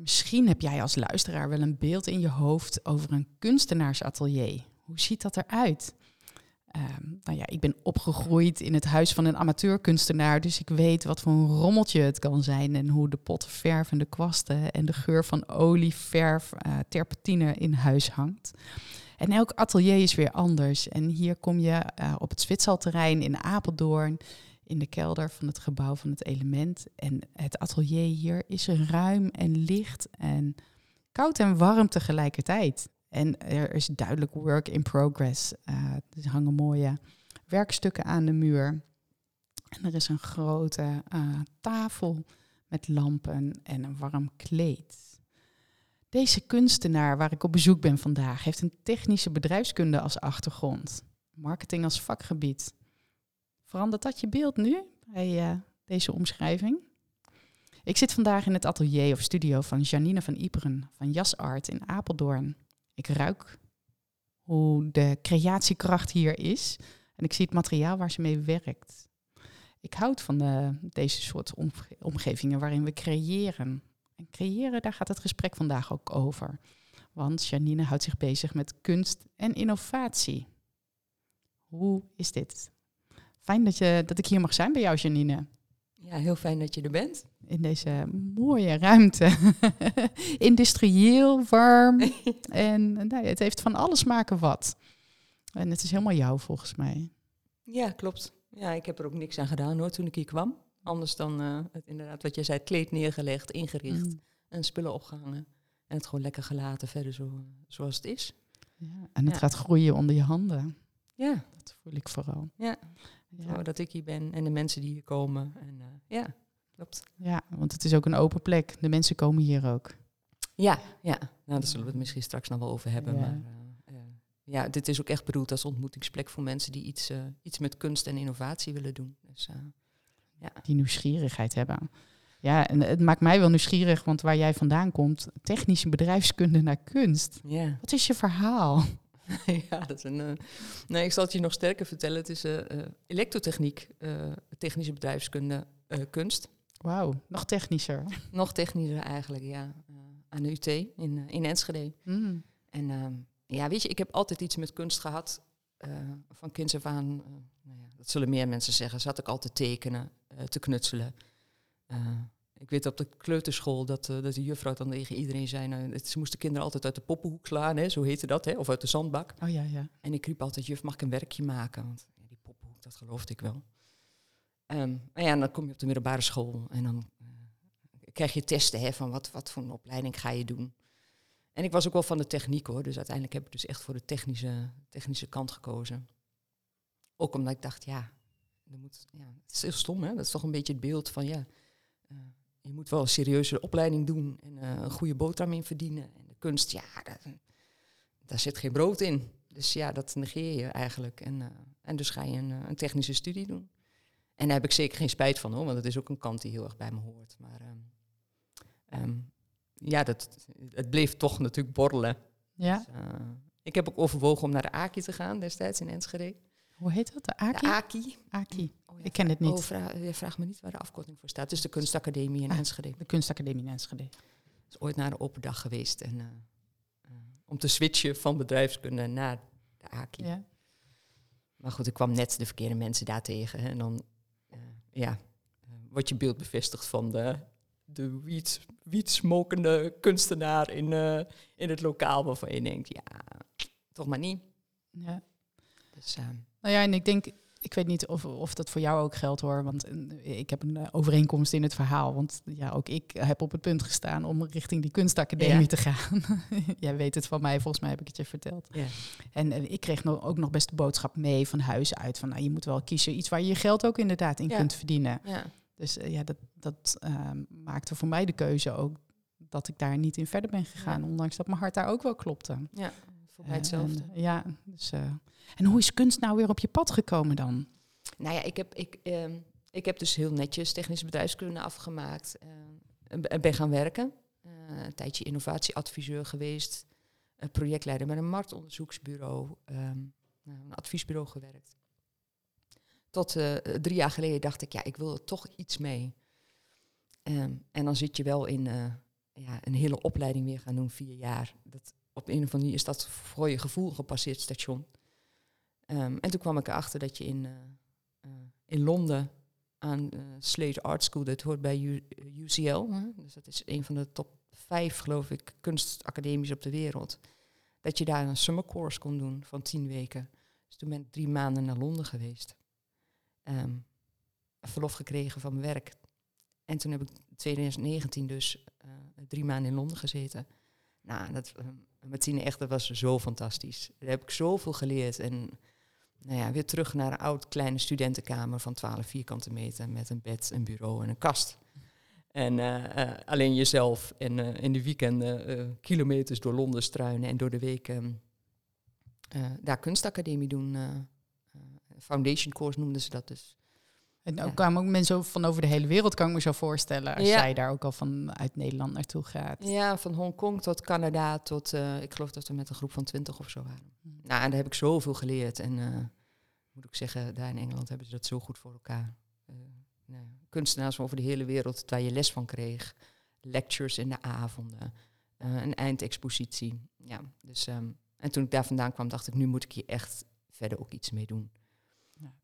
Misschien heb jij als luisteraar wel een beeld in je hoofd over een kunstenaarsatelier. Hoe ziet dat eruit? Um, nou ja, ik ben opgegroeid in het huis van een amateurkunstenaar, dus ik weet wat voor een rommeltje het kan zijn en hoe de potten verf en de kwasten en de geur van olie, verf, uh, terpentine in huis hangt. En elk atelier is weer anders. En hier kom je uh, op het Zwitserterrein in Apeldoorn in de kelder van het gebouw van het element. En het atelier hier is ruim en licht en koud en warm tegelijkertijd. En er is duidelijk work in progress. Uh, er hangen mooie werkstukken aan de muur. En er is een grote uh, tafel met lampen en een warm kleed. Deze kunstenaar waar ik op bezoek ben vandaag heeft een technische bedrijfskunde als achtergrond, marketing als vakgebied Verandert dat je beeld nu bij uh, deze omschrijving? Ik zit vandaag in het atelier of studio van Janine van Iperen van Jasart in Apeldoorn. Ik ruik hoe de creatiekracht hier is en ik zie het materiaal waar ze mee werkt. Ik houd van de, deze soort omgevingen waarin we creëren. En creëren, daar gaat het gesprek vandaag ook over. Want Janine houdt zich bezig met kunst en innovatie. Hoe is dit? Fijn dat, je, dat ik hier mag zijn bij jou, Janine. Ja, heel fijn dat je er bent. In deze mooie ruimte. Industrieel, warm. en nou, het heeft van alles maken wat. En het is helemaal jou volgens mij. Ja, klopt. Ja, ik heb er ook niks aan gedaan hoor toen ik hier kwam. Anders dan uh, het, inderdaad wat jij zei, het kleed neergelegd, ingericht mm. en spullen opgehangen. En het gewoon lekker gelaten verder zo, zoals het is. Ja, en het gaat groeien onder je handen. Ja. Dat voel ik vooral. Ja. Ja. dat ik hier ben en de mensen die hier komen. En, uh, ja, klopt. Ja, want het is ook een open plek. De mensen komen hier ook. Ja, ja. Nou, daar zullen we het misschien straks nog wel over hebben. Ja. Maar uh, uh, ja, dit is ook echt bedoeld als ontmoetingsplek voor mensen die iets, iets met kunst en innovatie willen doen. Dus, ja. Die nieuwsgierigheid hebben. Ja, en het maakt mij wel nieuwsgierig, want waar jij vandaan komt, technische bedrijfskunde naar kunst. Ja. Wat is je verhaal? ja, dat is een. Uh, nee, ik zal het je nog sterker vertellen. Het is uh, elektrotechniek, technische bedrijfskunde, kunst. Wauw, nog technischer. Nog technischer eigenlijk, ja. aan de UT in, in Enschede. Mm. En ehm, ja, weet je, ik heb altijd iets met kunst gehad. van kinds af aan, nou ja, dat zullen meer mensen zeggen, zat ik altijd tekenen, te knutselen. Ik weet op de kleuterschool dat, uh, dat de juffrouw dan tegen iedereen zei... Nou, ze moesten kinderen altijd uit de poppenhoek slaan, hè, zo heette dat, hè, of uit de zandbak. Oh, ja, ja. En ik riep altijd, juf, mag ik een werkje maken? Want ja, die poppenhoek, dat geloofde ik wel. Um, ja, en dan kom je op de middelbare school en dan uh, krijg je testen hè, van wat, wat voor een opleiding ga je doen. En ik was ook wel van de techniek hoor, dus uiteindelijk heb ik dus echt voor de technische, technische kant gekozen. Ook omdat ik dacht, ja, moet, ja, het is heel stom hè, dat is toch een beetje het beeld van ja... Uh, je moet wel een serieuze opleiding doen en uh, een goede boterham in verdienen. En de kunst, ja, dat, daar zit geen brood in. Dus ja, dat negeer je eigenlijk. En, uh, en dus ga je een, een, technische studie doen. En daar heb ik zeker geen spijt van hoor, want dat is ook een kant die heel erg bij me hoort. Maar um, um, ja, dat, het bleef toch natuurlijk borrelen. Ja. Dus, uh, ik heb ook overwogen om naar de AKI te gaan destijds in Enschede. Hoe heet dat? De AKI? De AKI. AKI. Oh, ja, ik ken het niet. Oh, vraag, je vraagt me niet waar de afkorting voor staat. Het is de Kunstacademie in ah, Enschede. De Kunstacademie in Enschede. is ooit naar een open dag geweest. En, uh, uh, om te switchen van bedrijfskunde naar de AKI. Ja. Maar goed, ik kwam net de verkeerde mensen daar tegen. En dan uh, ja, wordt je beeld bevestigd van de, de wiet, wietsmokende kunstenaar in, in het lokaal. Waarvan je denkt, ja, toch maar niet. Ja. Dus, nou ja, en ik denk, ik weet niet of, of dat voor jou ook geldt hoor, want eh, ik heb een eh, overeenkomst in het verhaal. Want ja, ook ik heb op het punt gestaan om richting die kunstacademie te gaan. Jij weet het van mij, volgens mij heb ik het je verteld. Ja. En uh, ik kreeg nog, ook nog best de boodschap mee van huis uit van nou, je moet wel kiezen iets waar je je geld ook inderdaad in kunt verdienen. Dus ja, dat, dat uh, maakte voor mij de keuze ook dat ik daar niet in verder ben gegaan, ondanks dat mijn hart daar ook wel klopte. Ja, hetzelfde. En, ja, dus, uh, en hoe is kunst nou weer op je pad gekomen dan? Nou ja, ik heb, ik, uh, ik heb dus heel netjes technische bedrijfskunde afgemaakt en ben gaan werken. een tijdje innovatieadviseur geweest, projectleider met een marktonderzoeksbureau, um, een adviesbureau gewerkt. Tot uh, drie jaar geleden dacht ik, ja, ik wil er toch iets mee. Um, en dan zit je wel in ja, een hele opleiding weer gaan doen, vier jaar. Dat, op een of andere manier is dat voor je gevoel gepasseerd station. Um, en toen kwam ik erachter dat je in, uh, in Londen aan Slade Art School, dat hoort bij UCL, hè? dus dat is een van de top vijf, geloof ik, kunstacademies op de wereld. Dat je daar een summer course kon doen van tien weken. Dus toen ben ik drie maanden naar Londen geweest. Um, verlof gekregen van mijn werk. En toen heb ik 2019 dus drie maanden in Londen gezeten. Nou, dat, uh, met Tine echt, dat was zo fantastisch. Daar heb ik zoveel geleerd. En nou ja, weer terug naar een oud kleine studentenkamer van 12 vierkante meter met een bed, een bureau en een kast. En uh, alleen jezelf en in de weekenden kilometers door Londen struinen en door de week um, daar kunstacademie doen. foundation course noemden ze dat dus. En ook ja. kwamen ook mensen van over de hele wereld, kan ik me zo voorstellen. Als ja. jij daar ook al van uit Nederland naartoe gaat. Ja, van Hongkong tot Canada tot, uh, ik geloof dat we met een groep van twintig of zo waren. Hmm. Nou, en daar heb ik zoveel geleerd. En uh, moet ik zeggen, daar in Engeland hebben ze dat zo goed voor elkaar. Uh, nou, kunstenaars van over de hele wereld, waar je les van kreeg. Lectures in de avonden, een eindexpositie. Ja, dus, um, en toen ik daar vandaan kwam, dacht ik, nu moet ik hier echt verder ook iets mee doen.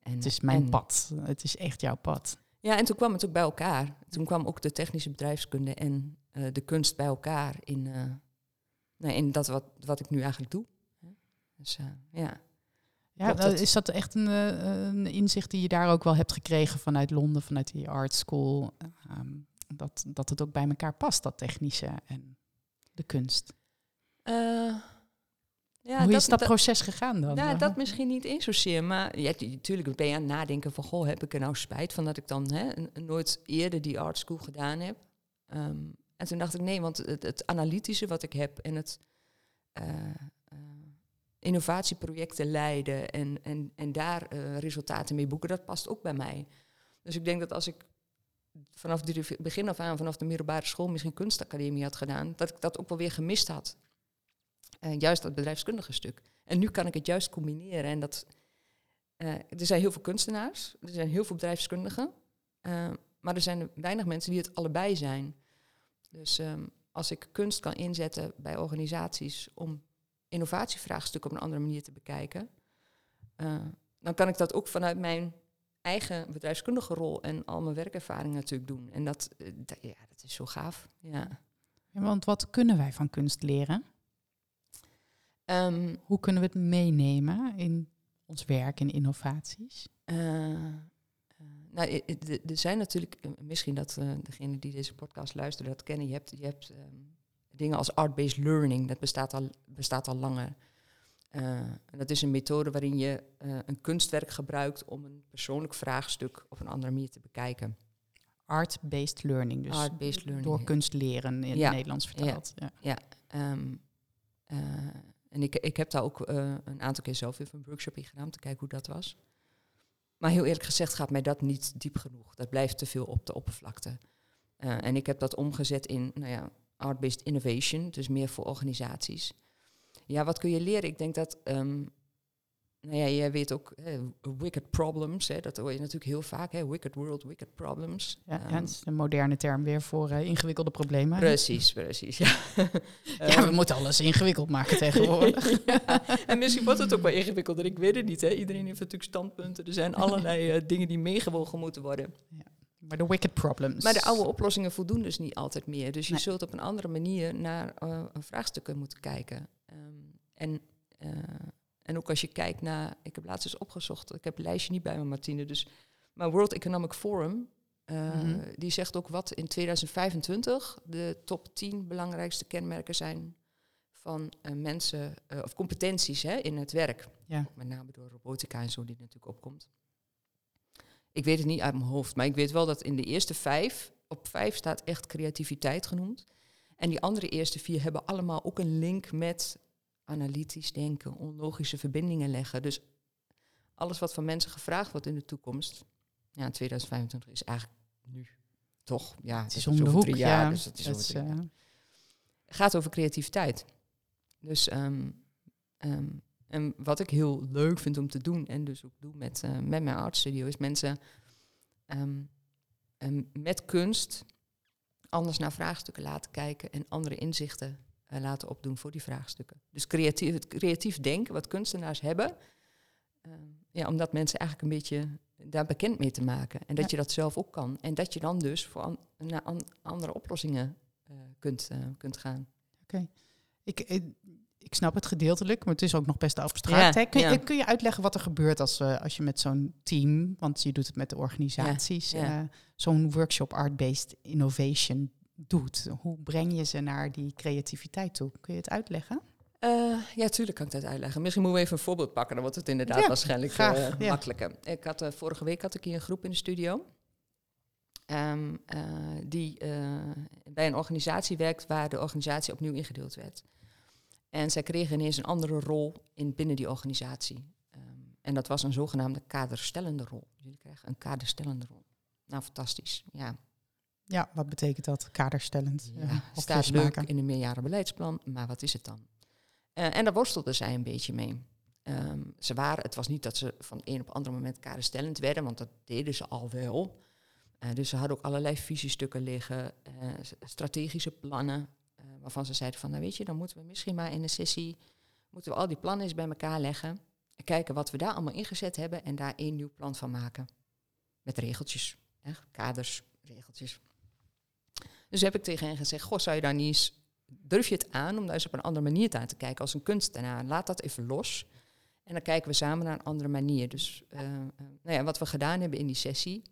En, het is mijn en, pad. Het is echt jouw pad. Ja, en toen kwam het ook bij elkaar. Toen kwam ook de technische bedrijfskunde en uh, de kunst bij elkaar in, uh, nou, in dat wat, wat ik nu eigenlijk doe. Dus uh, ja. Ja, dat? is dat echt een, een, inzicht die je daar ook wel hebt gekregen vanuit Londen, vanuit die art school? Um, dat, dat het ook bij elkaar past, dat technische en de kunst? Ja, Hoe dat, is dat, dat, proces gegaan dan? Nou, dat misschien niet eens zozeer. Maar ja, natuurlijk ben je aan het nadenken van... goh, heb ik er nou spijt van dat ik dan hè, nooit eerder die art school gedaan heb? Um, en toen dacht ik, nee, want het, het analytische wat ik heb... en het uh, uh, innovatieprojecten leiden en, en, en daar uh, resultaten mee boeken... dat past ook bij mij. Dus ik denk dat als ik vanaf het begin af aan... vanaf de middelbare school misschien kunstacademie had gedaan... dat ik dat ook wel weer gemist had. Uh, juist dat bedrijfskundige stuk. En nu kan ik het juist combineren. En dat, uh, er zijn heel veel kunstenaars, er zijn heel veel bedrijfskundigen. Uh, maar er zijn weinig mensen die het allebei zijn. Dus um, als ik kunst kan inzetten bij organisaties om innovatievraagstukken op een andere manier te bekijken, dan kan ik dat ook vanuit mijn eigen bedrijfskundige rol en al mijn werkervaring natuurlijk doen. En dat, ja, dat is zo gaaf. Ja. want wat kunnen wij van kunst leren? Um, Hoe kunnen we het meenemen in ons werk en innovaties? Uh, uh, nou, er zijn natuurlijk, misschien dat uh, degene die deze podcast luisteren dat kennen. Je hebt, je hebt um, dingen als art-based learning, dat bestaat al, bestaat al langer. dat is een methode waarin je een kunstwerk gebruikt om een persoonlijk vraagstuk op een andere manier te bekijken. Art-based learning, dus Art-based learning, door kunst leren in ja. het Nederlands vertaald. Ja, ja. ja. Um, en ik, ik heb daar ook uh, een aantal keer zelf even een workshop in gedaan om te kijken hoe dat was. Maar heel eerlijk gezegd gaat mij dat niet diep genoeg. Dat blijft te veel op de oppervlakte. Uh, en ik heb dat omgezet in nou ja, art-based innovation, dus meer voor organisaties. Ja, wat kun je leren? Ik denk dat um, nou ja, jij weet ook, wicked problems, hè, dat hoor je natuurlijk heel vaak, hè, wicked world, wicked problems. Ja, um, ja dat is een moderne term weer voor uh, ingewikkelde problemen. Precies, precies, ja. ja, we moeten alles ingewikkeld maken tegenwoordig. ja, en misschien wordt het ook wel ingewikkelder, ik weet het niet. Hè. Iedereen heeft natuurlijk standpunten, er zijn allerlei uh, dingen die meegewogen moeten worden. Ja. Maar de wicked problems. Maar de oude oplossingen voldoen dus niet altijd meer. Dus je nee. zult op een andere manier naar uh, vraagstukken moeten kijken. Um, en en ook als je kijkt naar, ik heb laatst eens opgezocht, ik heb het lijstje niet bij me, Martine, dus, maar World Economic Forum, uh, mm-hmm. die zegt ook wat in 2025 de top 10 belangrijkste kenmerken zijn van uh, mensen, uh, of competenties hè, in het werk. Ja. Met name door robotica en zo die natuurlijk opkomt. Ik weet het niet uit mijn hoofd, maar ik weet wel dat in de eerste vijf, op vijf staat echt creativiteit genoemd. En die andere eerste vier hebben allemaal ook een link met analytisch denken, onlogische verbindingen leggen. Dus alles wat van mensen gevraagd wordt in de toekomst, ja, 2025 is eigenlijk nu. Toch? Ja, het is om de hoek, drie jaar, ja. Dus het is over drie uh... gaat over creativiteit. Dus um, um, en wat ik heel leuk vind om te doen, en dus ook doe met, uh, met mijn artstudio, is mensen um, met kunst anders naar vraagstukken laten kijken en andere inzichten uh, laten opdoen voor die vraagstukken. Dus creatief, het creatief denken, wat kunstenaars hebben, uh, ja, om dat mensen eigenlijk een beetje daar bekend mee te maken. En dat ja. je dat zelf ook kan. En dat je dan dus voor an, naar an, andere oplossingen uh, kunt, kunt gaan. Oké. Okay. Ik, ik snap het gedeeltelijk, maar het is ook nog best abstract. Ja, kun, je, kun, je uitleggen wat er gebeurt als, als je met zo'n team, want je doet het met de organisaties, zo'n workshop art-based innovation doet? Hoe breng je ze naar die creativiteit toe? Kun je het uitleggen? Uh, ja, tuurlijk kan ik het uitleggen. Misschien moeten we even een voorbeeld pakken, dan wordt het inderdaad waarschijnlijk graag, makkelijker. Ik had, vorige week had ik hier een groep in de studio. Um, die bij een organisatie werkt waar de organisatie opnieuw ingedeeld werd. En zij kregen ineens een andere rol in binnen die organisatie. Um, en dat was een zogenaamde kaderstellende rol. Jullie krijgen een kaderstellende rol. Nou, fantastisch. Ja. Ja, wat betekent dat, kaderstellend? Ja, staat leuk maken. in een meerjarenbeleidsplan, maar wat is het dan? Uh, en daar worstelden zij een beetje mee. Um, ze waren, het was niet dat ze van een op ander moment kaderstellend werden, want dat deden ze al wel. Uh, dus ze hadden ook allerlei visiestukken liggen, strategische plannen, waarvan ze zeiden van, nou weet je, dan moeten we misschien maar in een sessie, moeten we al die plannen eens bij elkaar leggen. En kijken wat we daar allemaal ingezet hebben en daar één nieuw plan van maken. Met regeltjes, hè, kaders, regeltjes. Dus heb ik tegen hen gezegd, goh, zou je daar niet eens, durf je het aan om daar eens op een andere manier aan te kijken als een kunstenaar? Laat dat even los. En dan kijken we samen naar een andere manier. Dus uh, uh, nou ja, wat we gedaan hebben in die sessie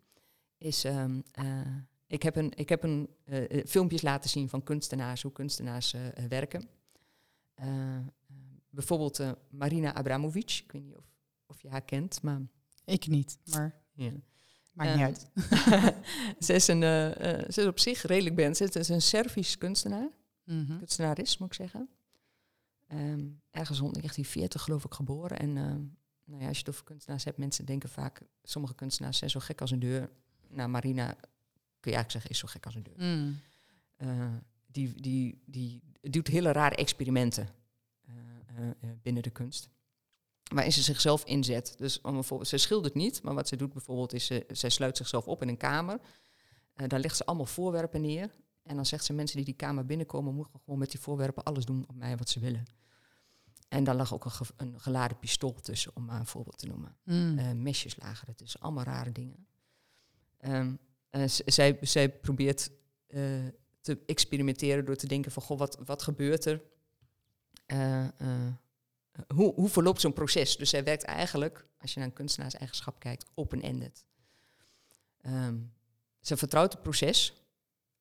is um, uh, ik heb, een, ik heb een, uh, filmpjes laten zien van kunstenaars, hoe kunstenaars werken. Bijvoorbeeld Marina Abramovic, ik weet niet of, of je haar kent, maar... Ik niet, maar ja. Maakt niet uit. ze, is een, ze is op zich redelijk bekend. Ze is een Servisch kunstenaar, mm -hmm. kunstenares moet ik zeggen. Um, ergens rond 1940 geloof ik geboren. En nou ja, als je het over kunstenaars hebt, mensen denken vaak... sommige kunstenaars zijn zo gek als een deur. Nou, Marina kun je eigenlijk zeggen, is zo gek als een deur. Mm. Die, die, die doet hele rare experimenten binnen de kunst. Waarin ze zichzelf inzet. Dus om bijvoorbeeld, ze schildert niet, maar wat ze doet bijvoorbeeld is, ze, zij sluit zichzelf op in een kamer. daar legt ze allemaal voorwerpen neer. En dan zegt ze, mensen die die kamer binnenkomen, moeten gewoon met die voorwerpen alles doen op mij wat ze willen. En daar lag ook een, ge een geladen pistool tussen, om maar een voorbeeld te noemen. Mm. mesjes lagen er tussen, allemaal rare dingen. Um, uh, zij, zij probeert uh, te experimenteren door te denken van, goh, wat, wat gebeurt er? Hoe, hoe verloopt zo'n proces? Dus zij werkt eigenlijk, als je naar een kunstenaarseigenschap kijkt, open-ended. Um, ze vertrouwt het proces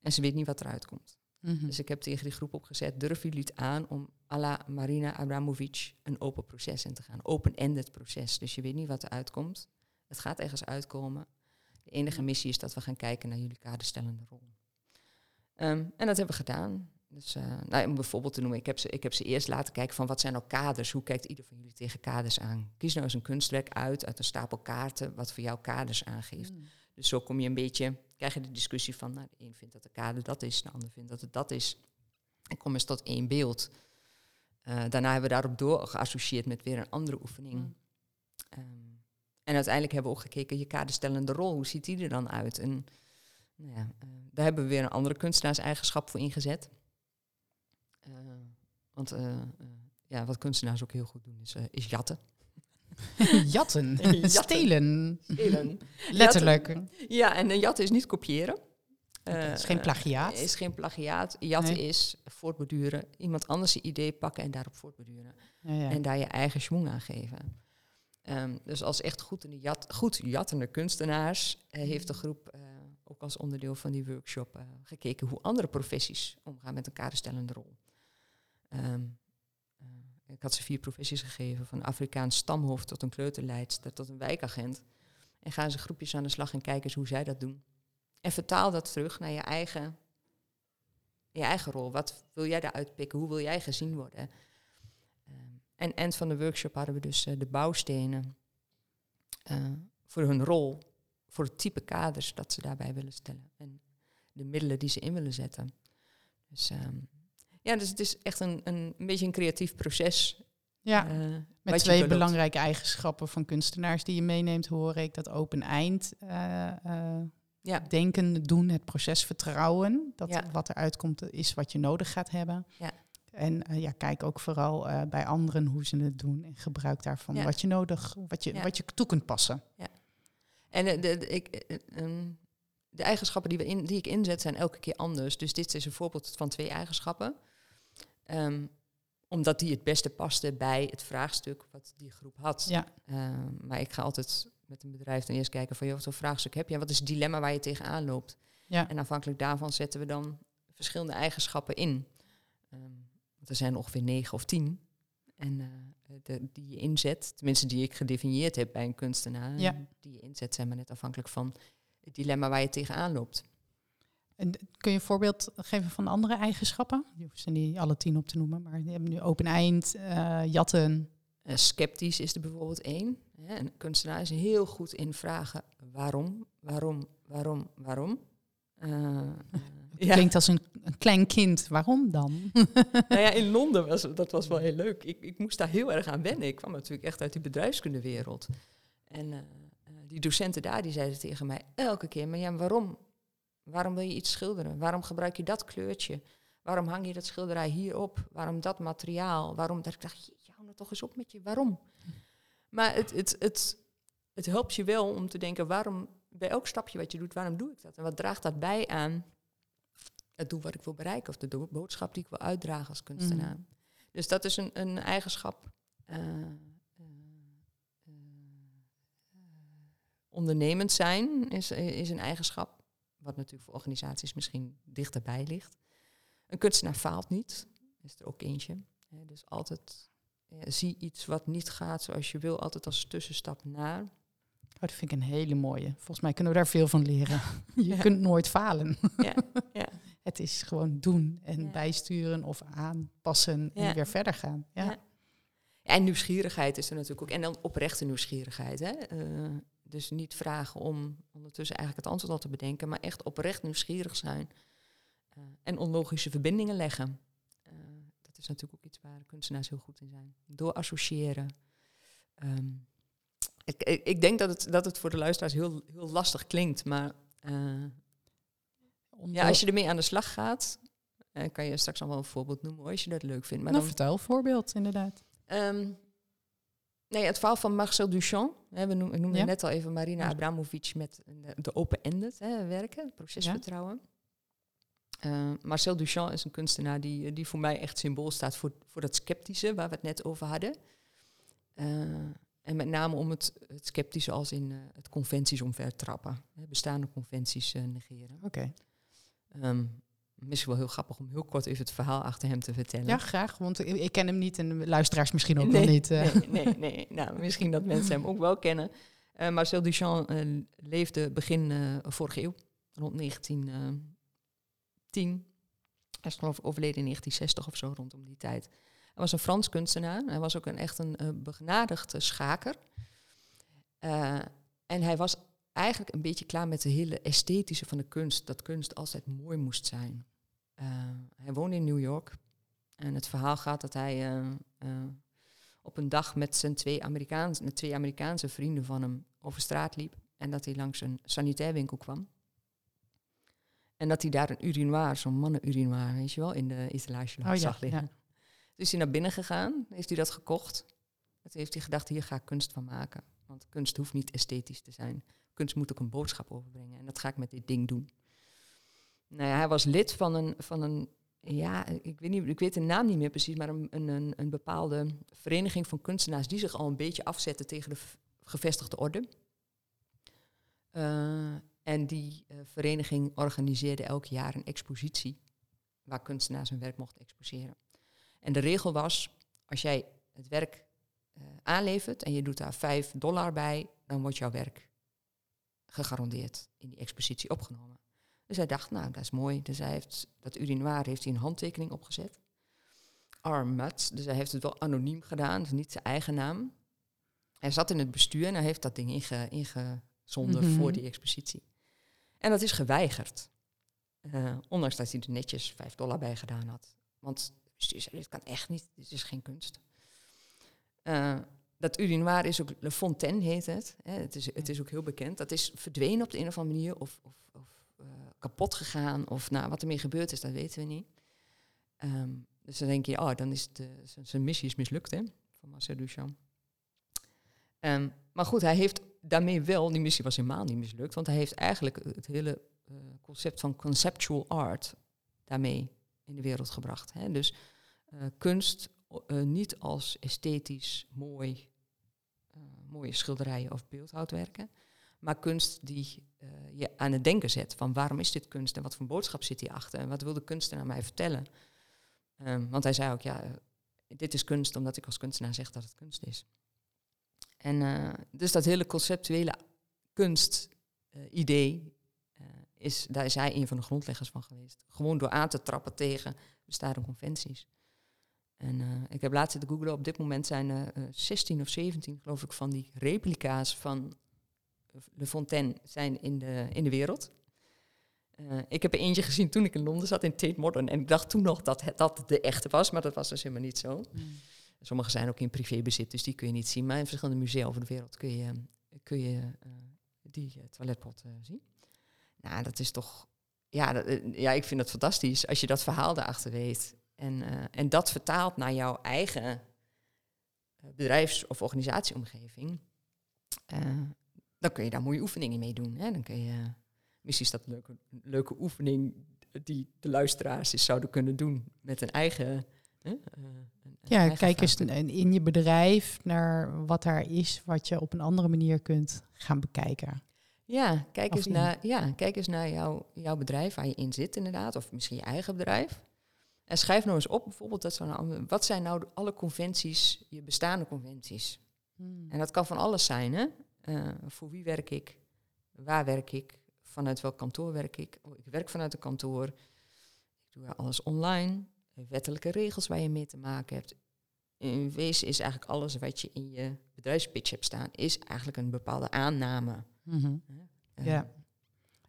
en ze weet niet wat eruit komt. Mm -hmm. Dus ik heb tegen die groep opgezet, durven jullie het aan om à la Marina Abramovic een open proces in te gaan. Open-ended proces. Dus je weet niet wat eruit komt. Het gaat ergens uitkomen. De enige missie is dat we gaan kijken naar jullie kaderstellende rol. Um, en dat hebben we gedaan. Dus uh, nou, om bijvoorbeeld te noemen, ik heb, ze, ik heb ze eerst laten kijken van wat zijn nou kaders? Hoe kijkt ieder van jullie tegen kaders aan? Kies nou eens een kunstwerk uit, uit een stapel kaarten, wat voor jou kaders aangeeft. Mm. Dus zo kom je een beetje, krijg je de discussie van, nou, de een vindt dat de kader dat is, de ander vindt dat het dat is. En kom eens tot één beeld. Uh, daarna hebben we daarop door geassocieerd met weer een andere oefening. Mm. Um, en uiteindelijk hebben we ook gekeken, je kaderstellende rol, hoe ziet die er dan uit? En nou ja, uh, daar hebben we weer een andere kunstenaarseigenschap voor ingezet. Uh, want uh, ja, wat kunstenaars ook heel goed doen, is, is jatten. jatten. jatten. Stelen. Stelen. Letterlijk. Jatten. Ja, en een jatten is niet kopiëren. Het is geen plagiaat. is geen plagiaat. Jatten nee. is voortborduren. Iemand anders een idee pakken en daarop voortborduren. Ja, ja. En daar je eigen schwung aan geven. Um, dus als echt goed, in de jat, goed jattende kunstenaars uh, heeft de groep uh, ook als onderdeel van die workshop uh, gekeken hoe andere professies omgaan met een kaderstellende rol. Um, ik had ze vier professies gegeven, van Afrikaans stamhoofd tot een kleuterleidster tot een wijkagent. En gaan ze groepjes aan de slag en kijken eens hoe zij dat doen. En vertaal dat terug naar je eigen je eigen rol. Wat wil jij daaruit pikken? Hoe wil jij gezien worden? Ehm, en eind van de workshop hadden we dus de bouwstenen voor hun rol, voor het type kaders dat ze daarbij willen stellen. En de middelen die ze in willen zetten. Dus ehm, ja, dus het is echt een, een, een beetje een creatief proces. Ja, uh, met twee belangrijke eigenschappen van kunstenaars die je meeneemt, hoor ik. Dat open eind uh, uh, ja. denken, doen, het proces vertrouwen. Dat ja. wat eruit komt is wat je nodig gaat hebben. Ja. En ja, kijk ook vooral bij anderen hoe ze het doen en gebruik daarvan wat je nodig, wat je, wat je toe kunt passen. Ja. En de, de, ik, um, de eigenschappen die, we in, die ik inzet zijn elke keer anders. Dus dit is een voorbeeld van twee eigenschappen. Um, omdat die het beste paste bij het vraagstuk wat die groep had. Ja. Um, maar ik ga altijd met een bedrijf dan eerst kijken van... Joh, wat voor vraagstuk heb je? wat is het dilemma waar je tegenaan loopt? Ja. En afhankelijk daarvan zetten we dan verschillende eigenschappen in. Um, want er zijn ongeveer negen of tien. En uh, de, die je inzet, tenminste die ik gedefinieerd heb bij een kunstenaar... Ja. die je inzet zijn maar net afhankelijk van het dilemma waar je tegenaan loopt. En kun je een voorbeeld geven van andere eigenschappen? Je hoeft ze niet alle tien op te noemen, maar je hebt nu open eind, uh, jatten. Uh, sceptisch is er bijvoorbeeld één. Een kunstenaar is heel goed in vragen waarom, waarom, waarom, waarom. Uh, ja. Klinkt als een, een, klein kind. Waarom dan? nou ja, in Londen was dat was wel heel leuk. Ik, ik moest daar heel erg aan wennen. Ik kwam natuurlijk echt uit die bedrijfskundewereld. En die docenten daar die zeiden tegen mij elke keer, maar ja, waarom? Waarom wil je iets schilderen? Waarom gebruik je dat kleurtje? Waarom hang je dat schilderij hierop? Waarom dat materiaal? Waarom dat ik dacht, hou nou toch eens op met je, waarom? Maar het, het, het, het helpt je wel om te denken, waarom, bij elk stapje wat je doet, waarom doe ik dat? En wat draagt dat bij aan het doel wat ik wil bereiken of de boodschap die ik wil uitdragen als kunstenaar? Mm. Dus dat is een, een eigenschap. Uh, ondernemend zijn is, is een eigenschap, wat natuurlijk voor organisaties misschien dichterbij ligt. Een kunstenaar faalt niet, is er ook eentje. dus altijd zie iets wat niet gaat zoals je wil, altijd als tussenstap naar. Oh, dat vind ik een hele mooie. Volgens mij kunnen we daar veel van leren. je kunt nooit falen. ja. ja. Het is gewoon doen en bijsturen of aanpassen en weer verder gaan. Ja. En nieuwsgierigheid is er natuurlijk ook. En dan oprechte nieuwsgierigheid. Hè? Uh, dus niet vragen om ondertussen eigenlijk het antwoord al te bedenken, maar echt oprecht nieuwsgierig zijn. Uh, en onlogische verbindingen leggen. Uh, dat is natuurlijk ook iets waar kunstenaars heel goed in zijn. Door associëren. Um, ik, ik, ik, denk dat het, dat het voor de luisteraars heel, heel lastig klinkt, maar uh, ja, als je ermee aan de slag gaat, kan je straks al wel een voorbeeld noemen als je dat leuk vindt. Maar nou, dan, vertel, voorbeeld inderdaad. Um, Nee, het verhaal van Marcel Duchamp. Hè, we noemden, net al even Marina Abramovic met de, open-ended werken, procesvertrouwen. Uh, Marcel Duchamp is een kunstenaar die, die voor mij echt symbool staat voor, voor dat sceptische waar we het net over hadden. Uh, en met name om het, het sceptische als in uh, het conventies omvertrappen. Hè, bestaande conventies negeren. Oké. Ehm, misschien wel heel grappig om heel kort even het verhaal achter hem te vertellen. Ja, graag, want ik, ken hem niet en de luisteraars misschien ook nog niet. Uh. Nee, nee, nee. Nou, misschien dat mensen hem ook wel kennen. Uh, Marcel Duchamp uh, leefde begin vorige eeuw, rond 1910. Hij is geloof ik overleden in 1960 of zo, rondom die tijd. Hij was een Frans kunstenaar. Hij was ook een, echt een begenadigde schaker. en hij was eigenlijk een beetje klaar met de hele esthetische van de kunst. Dat kunst altijd mooi moest zijn. Uh, hij woonde in New York. En het verhaal gaat dat hij uh, uh, op een dag met zijn twee Amerikaanse, twee Amerikaanse vrienden van hem over straat liep. En dat hij langs een sanitairwinkel kwam. En dat hij daar een urinoir, zo'n mannenurinoir, weet je wel, in de etalage oh, zag liggen. Ja. Dus is hij naar binnen gegaan, heeft hij dat gekocht. Dat heeft hij gedacht, hier ga ik kunst van maken. Want kunst hoeft niet esthetisch te zijn. Kunst moet ook een boodschap overbrengen. En dat ga ik met dit ding doen. Nou ja, hij was lid van een, van een ja, ik weet, niet, ik weet de naam niet meer precies, maar een, een, een bepaalde vereniging van kunstenaars die zich al een beetje afzetten tegen de gevestigde orde. Uh, en die uh, vereniging organiseerde elk jaar een expositie waar kunstenaars hun werk mochten exposeren. En de regel was, als jij het werk uh, aanlevert en je doet daar 5 dollar bij, dan wordt jouw werk gegarandeerd in die expositie opgenomen. Dus hij dacht, nou, dat is mooi. Dus hij heeft dat urinoir heeft hij een handtekening opgezet. R. Mutz, dus hij heeft het wel anoniem gedaan, dus niet zijn eigen naam. Hij zat in het bestuur en hij heeft dat ding inge, ingezonden Mhm. voor die expositie. En dat is geweigerd. Eh, ondanks dat hij er netjes 5 dollar bij gedaan had. Want het bestuur zei, dit kan echt niet, dit is geen kunst. Eh, dat urinoir is ook, Le Fontaine heet het. Hè, het, is, het is ook heel bekend. Dat is verdwenen op de een of andere manier of, of, of kapot gegaan. Of nou, wat ermee gebeurd is, dat weten we niet. Ehm, dus dan denk je, oh, dan is de, zijn- zijn missie is mislukt, hè, van Marcel Duchamp. Ehm, maar goed, hij heeft daarmee wel, die missie was helemaal niet mislukt, want hij heeft eigenlijk het hele eh, concept van conceptual art daarmee in de wereld gebracht. Hè. Dus eh, kunst eh, niet als esthetisch mooi, eh, mooie schilderijen of beeldhouwwerken, maar kunst die eh, je aan het denken zet van waarom is dit kunst en wat voor boodschap zit hierachter en wat wil de kunstenaar mij vertellen. Ehm, want hij zei ook, ja, eh, dit is kunst omdat ik als kunstenaar zeg dat het kunst is. En eh, dus dat hele conceptuele kunstidee, eh, is, daar is hij een van de grondleggers van geweest. Gewoon door aan te trappen tegen bestaande conventies. En ik heb laatst zitten googlen, op dit moment zijn er eh, 16 of 17, geloof ik, van die replica's van Le Fontaine zijn in de, in de wereld. Eh, ik heb er eentje gezien toen ik in Londen zat, in Tate Modern. En ik dacht toen nog dat het, dat de echte was, maar dat was dus helemaal niet zo. Sommige zijn ook in privébezit, dus die kun je niet zien. Maar in verschillende musea over de wereld kun je, kun je eh, die toiletpot eh, zien. Nou, dat is toch... Ja, dat, ja, ik vind dat fantastisch als je dat verhaal daarachter weet. En, en dat vertaalt naar jouw eigen bedrijfs- of organisatieomgeving. Dan kun je daar mooie oefeningen mee doen. Hè? Dan kun je, misschien is dat een leuke, een leuke oefening die de luisteraars eens zouden kunnen doen met een eigen... hè, eh, een- Ja, eigen kijk eens in je bedrijf naar wat daar is, wat je op een andere manier kunt gaan bekijken. Ja, kijk Of eens in. naar, ja, kijk eens naar jouw, jouw bedrijf waar je in zit inderdaad. Of misschien je eigen bedrijf. En schrijf nou eens op bijvoorbeeld, dat nou, wat zijn nou alle conventies, je bestaande conventies? En dat kan van alles zijn, hè? Eh, voor wie werk ik? Waar werk ik? Vanuit welk kantoor werk ik? Oh, ik werk vanuit een kantoor. Ik doe alles online. Wettelijke regels waar je mee te maken hebt. In wezen is eigenlijk alles wat je in je bedrijfspitch hebt staan, is eigenlijk een bepaalde aanname. Mhm. Eh, Ja.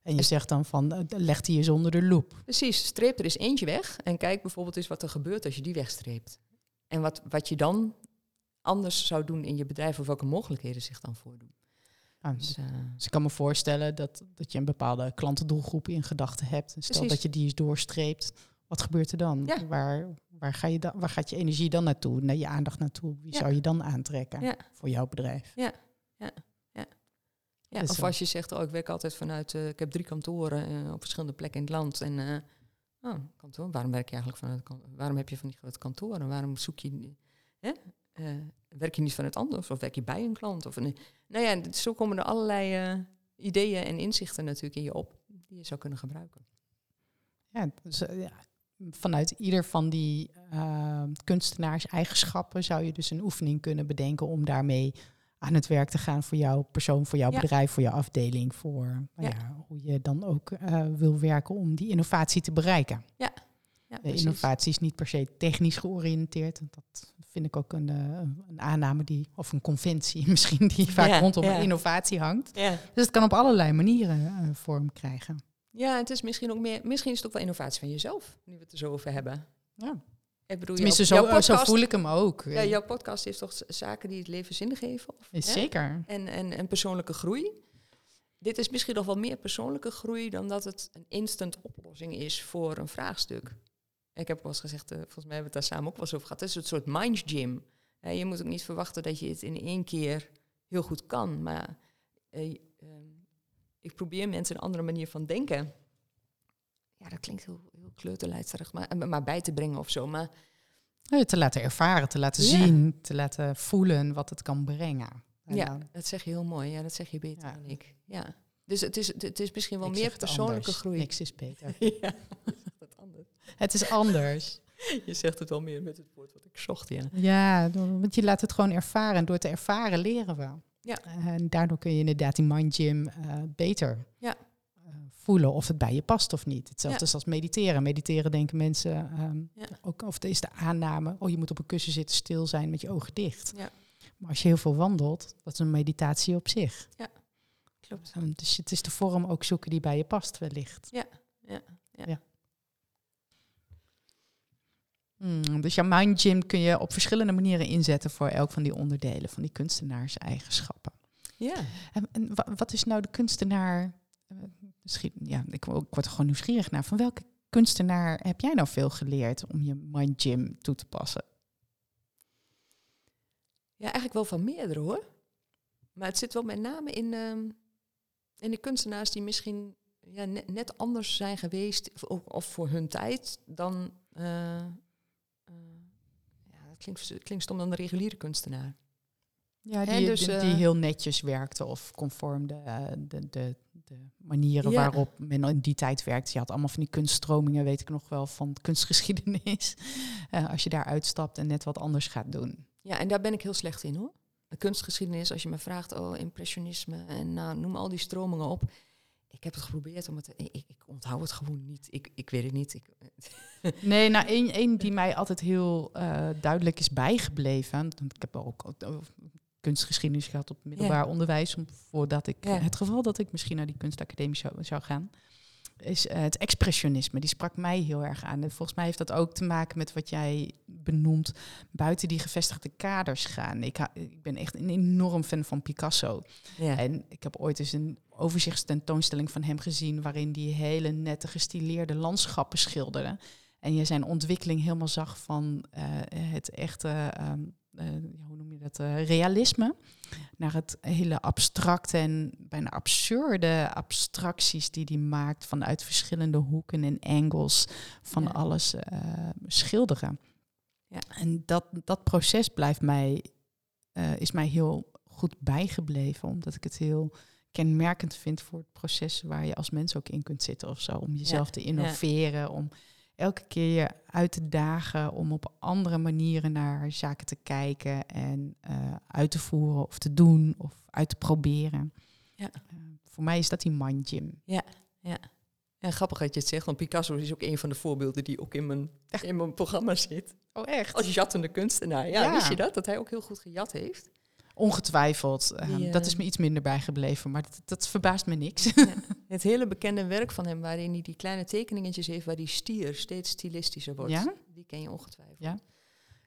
En je zegt dan van, eh, leg die eens onder de loep. Precies, streep er eens eentje weg en kijk bijvoorbeeld eens wat er gebeurt als je die wegstreept. En wat, wat je dan anders zou doen in je bedrijf of welke mogelijkheden zich dan voordoen. Nou, Dus, eh, Dus ik kan me voorstellen dat, dat je een bepaalde klantendoelgroep in gedachten hebt. En Stel Precies. dat je die eens doorstreept. Wat gebeurt er dan? Ja. Waar, waar, ga je dan, waar gaat je energie dan naartoe? Naar je aandacht naartoe? Wie Ja. zou je dan aantrekken Ja. voor jouw bedrijf? ja, Dus, of eh, als je zegt, oh, ik werk altijd vanuit, eh, ik heb drie kantoren op verschillende plekken in het land. En oh, kantoor, waarom werk je eigenlijk vanuit kantoor? Waarom heb je van die grote kantoren? Waarom zoek je, hè? Eh, werk je niet vanuit anders? Of werk je bij een klant? Of een, nou ja, zo komen er allerlei eh, ideeën en inzichten natuurlijk in je op die je zou kunnen gebruiken. Ja, dus, eh, ja, vanuit ieder van die eh, kunstenaars eigenschappen zou je dus een oefening kunnen bedenken om daarmee aan het werk te gaan voor jouw persoon, voor jouw Ja. bedrijf, voor jouw afdeling, voor nou Ja. ja, hoe je dan ook wil werken om die innovatie te bereiken. Ja, De innovatie is niet per se technisch georiënteerd. Dat vind ik ook een, eh, een aanname die, of een conventie misschien, die vaak Ja, rondom ja. innovatie hangt. Ja. Dus het kan op allerlei manieren eh, vorm krijgen. Ja, het is misschien ook meer, misschien is het ook wel innovatie van jezelf, nu we het er zo over hebben. Ja. Ik bedoel, Tenminste, jouw, zo, jouw zo podcast, voel ik hem ook. Ja, jouw podcast heeft toch zaken die het leven zin geven? Of, Is hè? Zeker. En, en, en persoonlijke groei. Dit is misschien nog wel meer persoonlijke groei dan dat het een instant oplossing is voor een vraagstuk. Ik heb wel eens gezegd, eh, volgens mij hebben we het daar samen ook wel eens over gehad. Het is een soort mind gym. Je moet ook niet verwachten dat je het in één keer heel goed kan. Maar eh, ehm, ik probeer mensen een andere manier van denken. Ja, dat klinkt heel, heel kleuterleidsterig, maar, maar bij te brengen of zo. Maar Eh, Te laten ervaren, te laten zien, te laten voelen wat het kan brengen. En ja, dan- dat zeg je heel mooi. Ja, dat zeg je beter Ja. dan ik. Ja. Dus het is, het is misschien wel meer persoonlijke anders. groei. Niks is beter. ja, het is anders. Je zegt het wel meer met het woord wat ik zocht, ja. Ja, want je laat het gewoon ervaren. En door te ervaren leren we. Ja. En daardoor kun je inderdaad die mind gym eh, beter Ja. eh, voelen of het bij je past of niet. Hetzelfde als mediteren. Mediteren denken mensen ehm, Ja. ook, of het is de aanname, oh je moet op een kussen zitten, stil zijn met je ogen dicht. Ja. Maar als je heel veel wandelt, dat is een meditatie op zich. Klopt. Ehm, dus het is de vorm ook zoeken die bij je past wellicht. Ja, ja, ja. Hmm, dus jouw mind gym kun je op verschillende manieren inzetten voor elk van die onderdelen van die kunstenaarseigenschappen. Ja. En, en wa- wat is nou de kunstenaar? eh, Misschien, ja, ik, wo- ik word er gewoon nieuwsgierig naar. Van welke kunstenaar heb jij nou veel geleerd om je mind gym toe te passen? Ja, eigenlijk wel van meerdere hoor. Maar het zit wel met name in, ehm, in de kunstenaars die misschien ja, net, net anders zijn geweest, of, of- voor hun tijd, dan. eh, klinkt, klinkt stom dan de reguliere kunstenaar. Ja, En die, dus, die, eh, die heel netjes werkte of conform de, eh, de, de, de manieren Ja. waarop men in die tijd werkte. Je had allemaal van die kunststromingen, weet ik nog wel, van kunstgeschiedenis. Eh, als je daar uitstapt en net wat anders gaat doen. Ja, en daar ben ik heel slecht in hoor. De kunstgeschiedenis, als je me vraagt, oh, impressionisme en nou, noem al die stromingen op. Ik heb het geprobeerd om het. Ik, ik, ik onthoud het gewoon niet. Ik, ik weet het niet. Ik, Nee, nou, één, één die mij altijd heel eh, duidelijk is bijgebleven. Ik heb ook kunstgeschiedenis gehad op middelbaar onderwijs. Om, voordat ik, Ja. het geval dat ik misschien naar die kunstacademie zou, zou gaan. Is eh, het expressionisme. Die sprak mij heel erg aan. En volgens mij heeft dat ook te maken met wat jij benoemt. Buiten die gevestigde kaders gaan. Ik, ha- ik ben echt een enorm fan van Picasso. ja. En ik heb ooit eens een overzichtstentoonstelling van hem gezien... waarin die hele nette gestileerde landschappen schilderde. En je zijn ontwikkeling helemaal zag van eh, het echte, ehm, eh, hoe noem je dat, eh, realisme... naar het hele abstracte en bijna absurde abstracties die hij maakt... vanuit verschillende hoeken en angles van Ja. alles schilderen. Ja. En dat, dat proces blijft mij, is mij heel goed bijgebleven, omdat ik het heel kenmerkend vind voor het proces waar je als mens ook in kunt zitten of zo. Om jezelf te innoveren, om elke keer je uit te dagen, om op andere manieren naar zaken te kijken en eh, uit te voeren of te doen of uit te proberen. Ja. Eh, voor mij is dat die mind gym. Ja, grappig dat je het zegt, want Picasso is ook een van de voorbeelden die ook in mijn, in mijn programma zit. Oh echt? Als jattende kunstenaar. Ja, Ja. wist je dat? Dat hij ook heel goed gejat heeft. Ongetwijfeld. Eh, Die, Dat eh, is me iets minder bijgebleven, maar dat, dat verbaast me niks. Het hele bekende werk van hem, waarin hij die kleine tekeningetjes heeft, waar die stier steeds stilistischer wordt. Ja? Die ken je ongetwijfeld. Ja.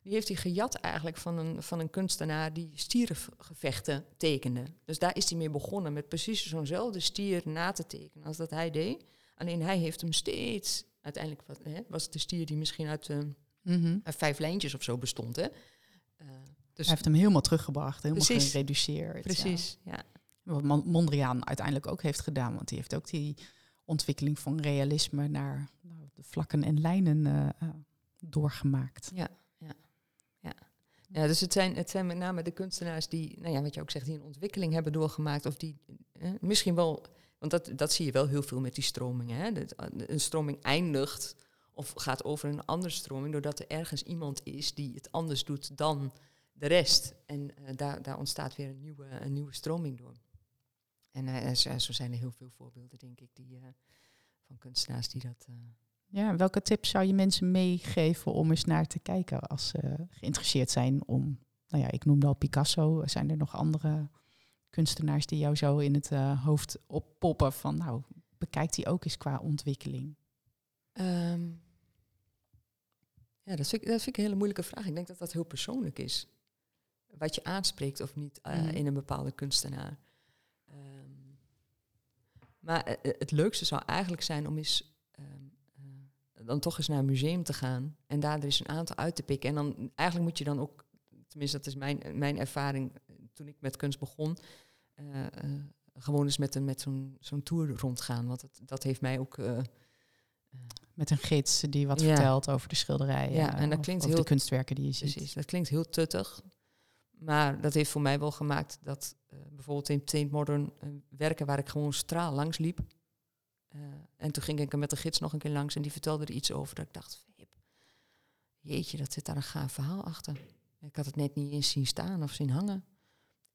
Die heeft hij gejat eigenlijk van een, van een kunstenaar die stierengevechten tekende. Dus daar is hij mee begonnen, met precies zo'nzelfde stier na te tekenen als dat hij deed. Alleen hij heeft hem steeds, uiteindelijk wat, hè, was het de stier die misschien uit, eh, Mhm. uit vijf lijntjes of zo bestond. Hè? Dus Hij heeft hem helemaal teruggebracht, helemaal Precies. gereduceerd. ja. precies, ja. Wat Mon- Mondriaan uiteindelijk ook heeft gedaan, want die heeft ook die ontwikkeling van realisme naar nou, de vlakken en lijnen eh, eh, doorgemaakt. Ja, dus het zijn, het zijn met name de kunstenaars die, nou ja, wat je ook zegt, die een ontwikkeling hebben doorgemaakt. Of die eh, misschien wel, want dat, dat zie je wel heel veel met die stromingen. Hè? Dat, een stroming eindigt of gaat over een andere stroming, doordat er ergens iemand is die het anders doet dan de rest. En eh, daar, daar ontstaat weer een nieuwe, een nieuwe stroming door. En eh, zo, zijn er heel veel voorbeelden, denk ik, die, eh, van kunstenaars die dat. Ja, welke tips zou je mensen meegeven om eens naar te kijken als ze geïnteresseerd zijn om, nou ja, ik noemde al Picasso, zijn er nog andere kunstenaars die jou zo in het hoofd oppoppen van, nou, bekijk die ook eens qua ontwikkeling? Ehm, ja, dat vind, ik, dat vind ik een hele moeilijke vraag. Ik denk dat dat heel persoonlijk is. Wat je aanspreekt of niet eh, Mhm. in een bepaalde kunstenaar. Ehm, maar eh, eh, het leukste zou eigenlijk zijn om eens ehm, eh, dan toch eens naar een museum te gaan en daar er eens een aantal uit te pikken. En dan eigenlijk moet je dan ook, tenminste dat is mijn, mijn ervaring toen ik met kunst begon, gewoon eens met, een, met zo'n zo'n tour rondgaan. Want dat, dat heeft mij ook Met een gids die wat Ja. vertelt over de schilderijen. Ja, en dat of- klinkt of de heel- kunstwerken die je ziet. Precies, dat klinkt heel tuttig. Maar dat heeft voor mij wel gemaakt dat eh, bijvoorbeeld in Tate Modern eh, werken waar ik gewoon straal langs liep. Eh, en toen ging ik er met de gids nog een keer langs en die vertelde er iets over. Dat ik dacht, "Fip, jeetje, dat zit daar een gaaf verhaal achter. Ik had het net niet eens zien staan of zien hangen.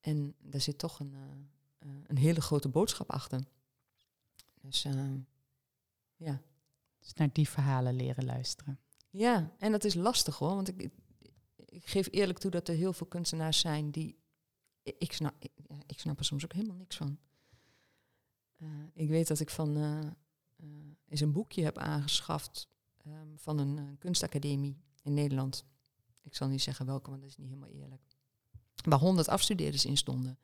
En daar zit toch een, een hele grote boodschap achter. Dus Ja. Dus naar die verhalen leren luisteren. Ja, en dat is lastig hoor. Want ik, ik geef eerlijk toe dat er heel veel kunstenaars zijn die. Ik snap, ik, snap er soms ook helemaal niks van. Uh, ik weet dat ik van uh, een boekje heb aangeschaft um, van een, een, kunstacademie in Nederland. Ik zal niet zeggen welke, want dat is niet helemaal eerlijk. Waar honderd afstudeerders in stonden.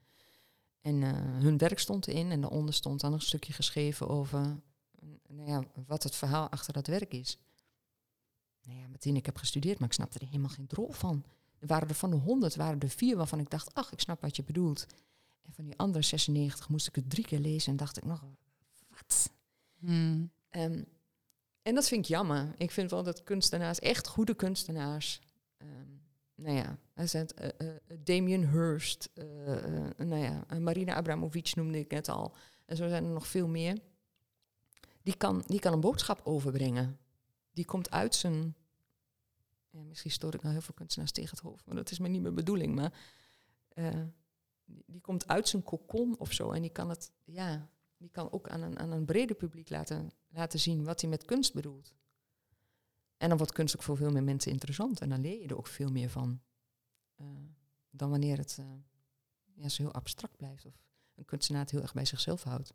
En hun werk stond erin en daaronder stond dan een stukje geschreven over nou ja, wat het verhaal achter dat werk is. Nou ja, meteen ik heb gestudeerd, maar ik snapte er helemaal geen drol van. Er waren er van de honderd, waren er vier waarvan ik dacht, ach, ik snap wat je bedoelt. En van die andere 96 moest ik het drie keer lezen en dacht ik nog, wat? Hmm. Um, en dat vind ik jammer. Ik vind wel dat kunstenaars, echt goede kunstenaars, um, nou ja, er zijn uh, uh, Damien Hirst, uh, nou ja, Marina Abramovic noemde ik net al. En zo zijn er nog veel meer. Die kan, die kan een boodschap overbrengen. Die komt uit zijn ja, misschien stoot ik nou heel veel kunstenaars tegen het hoofd, maar dat is maar niet mijn bedoeling. Maar uh, die, komt uit zijn kokon of zo. En die kan het, ja, die kan ook aan een, aan een breder publiek laten, laten zien wat hij met kunst bedoelt. En dan wordt kunst ook voor veel meer mensen interessant. En dan leer je er ook veel meer van. Uh, dan wanneer het uh, ja, zo heel abstract blijft. Of een kunstenaar het heel erg bij zichzelf houdt.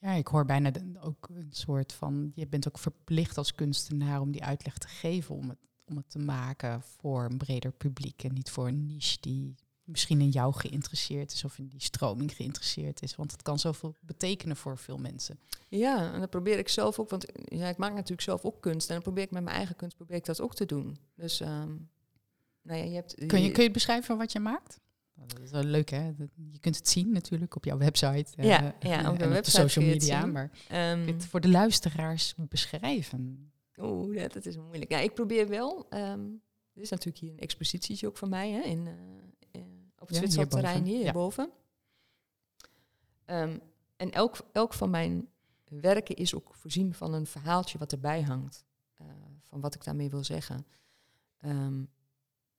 Ja, ik hoor bijna ook een soort van, je bent ook verplicht als kunstenaar om die uitleg te geven, om het, om het te maken voor een breder publiek en niet voor een niche die misschien in jou geïnteresseerd is of in die stroming geïnteresseerd is. Want het kan zoveel betekenen voor veel mensen. Ja, en dat probeer ik zelf ook, want ja, ik maak natuurlijk zelf ook kunst en dan probeer ik met mijn eigen kunst probeer ik dat ook te doen. Dus um, nou ja, je hebt. Kun je, kun je beschrijven wat je maakt? Dat is wel leuk, hè? Je kunt het zien natuurlijk op jouw website. Ja, uh, ja op de, en op de social media. Maar um, het voor de luisteraars beschrijven. Oeh, dat, dat, is moeilijk. Ja, ik probeer wel. Um, er is natuurlijk hier een expositietje ook van mij hè, in, uh, op het ja, Zwitserland terrein hier, hierboven. Ja. Um, en elk, elk van mijn werken is ook voorzien van een verhaaltje wat erbij hangt. Uh, van wat ik daarmee wil zeggen. Um,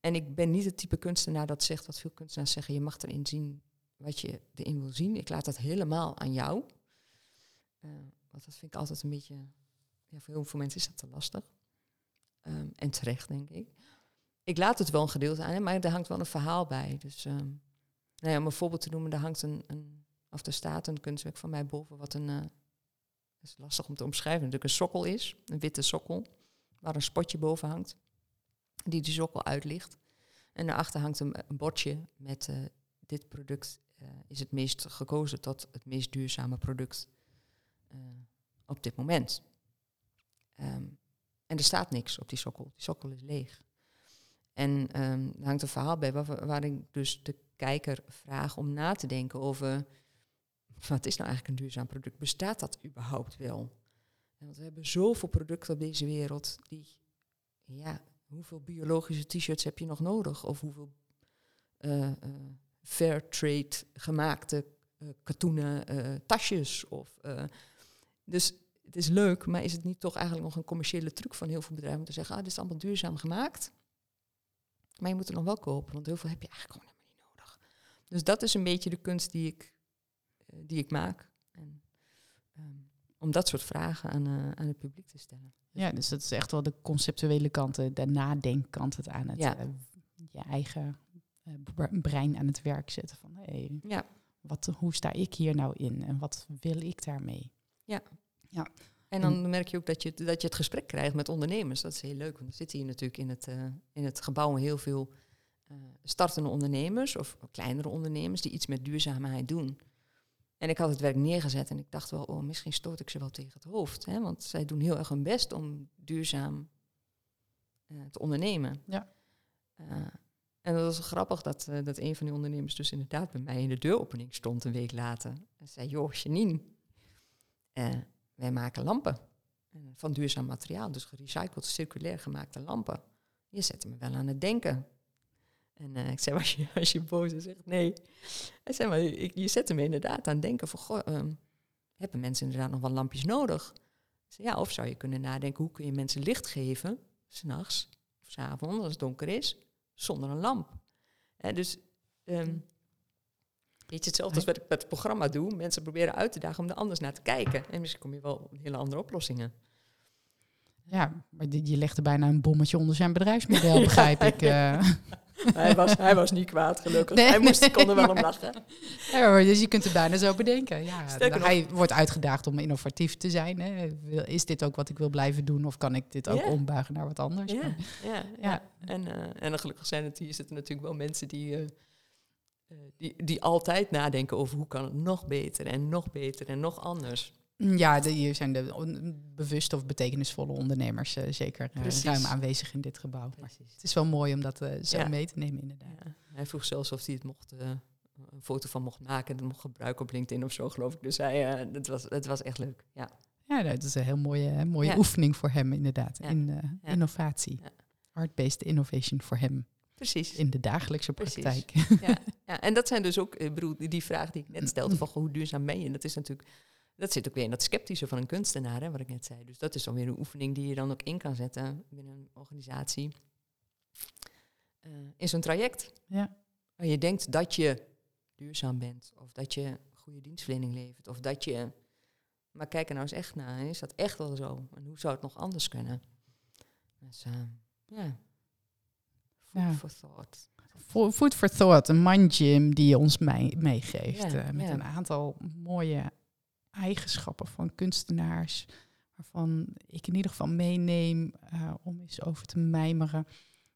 en ik ben niet het type kunstenaar dat zegt wat veel kunstenaars zeggen. Je mag erin zien wat je erin wil zien. Ik laat dat helemaal aan jou. Uh, want dat vind ik altijd een beetje. Ja, voor heel veel mensen is dat te lastig. Um, en terecht, denk ik. Ik laat het wel een gedeelte aan, maar er hangt wel een verhaal bij. Dus um, nou ja, om een voorbeeld te noemen, er hangt een, een, of er staat een kunstwerk van mij boven, wat een, uh, is lastig om te omschrijven, natuurlijk een sokkel is, een witte sokkel, waar een spotje boven hangt die ook wel uitlicht. En daarachter hangt een, bordje met uh, dit product uh, is het meest gekozen tot het meest duurzame product uh, op dit moment. Um, en er staat niks op die sokkel. Die sokkel is leeg. En um, er hangt een verhaal bij waar, waar ik dus de kijker vraag om na te denken over wat is nou eigenlijk een duurzaam product? Bestaat dat überhaupt wel? Want we hebben zoveel producten op deze wereld die ja, hoeveel biologische t-shirts heb je nog nodig? Of hoeveel uh, fair trade gemaakte uh, katoenen tasjes? Of, dus het is leuk, maar is het niet toch eigenlijk nog een commerciële truc van heel veel bedrijven om te zeggen, ah, dit is allemaal duurzaam gemaakt. Maar je moet het nog wel kopen, want heel veel heb je eigenlijk gewoon helemaal niet nodig. Dus dat is een beetje de kunst die ik, die ik maak. En, um, om dat soort vragen aan, aan het publiek te stellen. Ja, dus dat is echt wel de conceptuele kant, de nadenkkant, het aan het ja. uh, je eigen uh, brein aan het werk zetten. Van hey, ja. wat, hoe sta ik hier nou in en wat wil ik daarmee? Ja. ja. En dan merk je ook dat je, dat je het gesprek krijgt met ondernemers. Dat is heel leuk, want er zitten hier natuurlijk in het, in het gebouw heel veel startende ondernemers of kleinere ondernemers die iets met duurzaamheid doen. En ik had het werk neergezet en ik dacht wel, oh, misschien stoot ik ze wel tegen het hoofd. Hè? Want zij doen heel erg hun best om duurzaam uh, te ondernemen. Ja. Uh, en dat was grappig dat, uh, dat een van die ondernemers dus inderdaad bij mij in de deuropening stond een week later. En zei, joh, Janine, wij maken lampen van duurzaam materiaal. Dus gerecycled, circulair gemaakte lampen. Je zette me wel aan het denken. En uh, ik zei, als je, als je boos is, zegt nee. Hij zei, maar ik, je zette me inderdaad aan denken van, goh, um, hebben mensen inderdaad nog wel lampjes nodig? Zei, ja, of zou je kunnen nadenken, hoe kun je mensen licht geven, s'nachts of s'avonds, als het donker is, zonder een lamp? dus um, Weet je, hetzelfde als wat ik met het programma doe. Mensen proberen uit te dagen om er anders naar te kijken. En misschien kom je wel op hele andere oplossingen. Ja, maar je legde bijna een bommetje onder zijn bedrijfsmodel, begrijp ik. Uh. hij, was, hij was niet kwaad, gelukkig. hij moest, kon er wel om lachen. Ja, dus je kunt het bijna zo bedenken. Ja, hij wordt uitgedaagd om innovatief te zijn. Hè. Is dit ook wat ik wil blijven doen? Of kan ik dit ook ombuigen naar wat anders? Ja, ja, ja. En, uh, en gelukkig zijn het hier zitten natuurlijk wel mensen die... Uh, die, die altijd nadenken over hoe kan het nog beter en nog beter en nog anders. Ja, de, hier zijn de bewuste of betekenisvolle ondernemers uh, zeker uh, ruim aanwezig in dit gebouw. Maar het is wel mooi om dat uh, zo mee te nemen, inderdaad. Ja. Hij vroeg zelfs of hij het mocht, een foto van mocht maken en mocht gebruiken op LinkedIn of zo, geloof ik. Dus hij, het, was, het was echt leuk. Ja, ja dat is een heel mooie, mooie oefening voor hem, inderdaad. In innovatie. Art-based innovation voor hem. Precies. In de dagelijkse praktijk. Ja, ja, en dat zijn dus ook, ik bedoel, die vraag die ik net stelde van hoe duurzaam ben je? Dat is natuurlijk dat zit ook weer in dat sceptische van een kunstenaar, hè, wat ik net zei. Dus dat is dan weer een oefening die je dan ook in kan zetten binnen een organisatie. Uh, in zo'n traject. Ja. Waar je denkt dat je duurzaam bent, of dat je goede dienstverlening levert, of dat je. Maar kijk er nou eens echt naar. Is dat echt wel zo? En hoe zou het nog anders kunnen? Dus uh, ja. Food for thought. Food for thought, een mind gym die je ons meegeeft. uh, met een aantal mooie eigenschappen van kunstenaars, waarvan ik in ieder geval meeneem uh, om eens over te mijmeren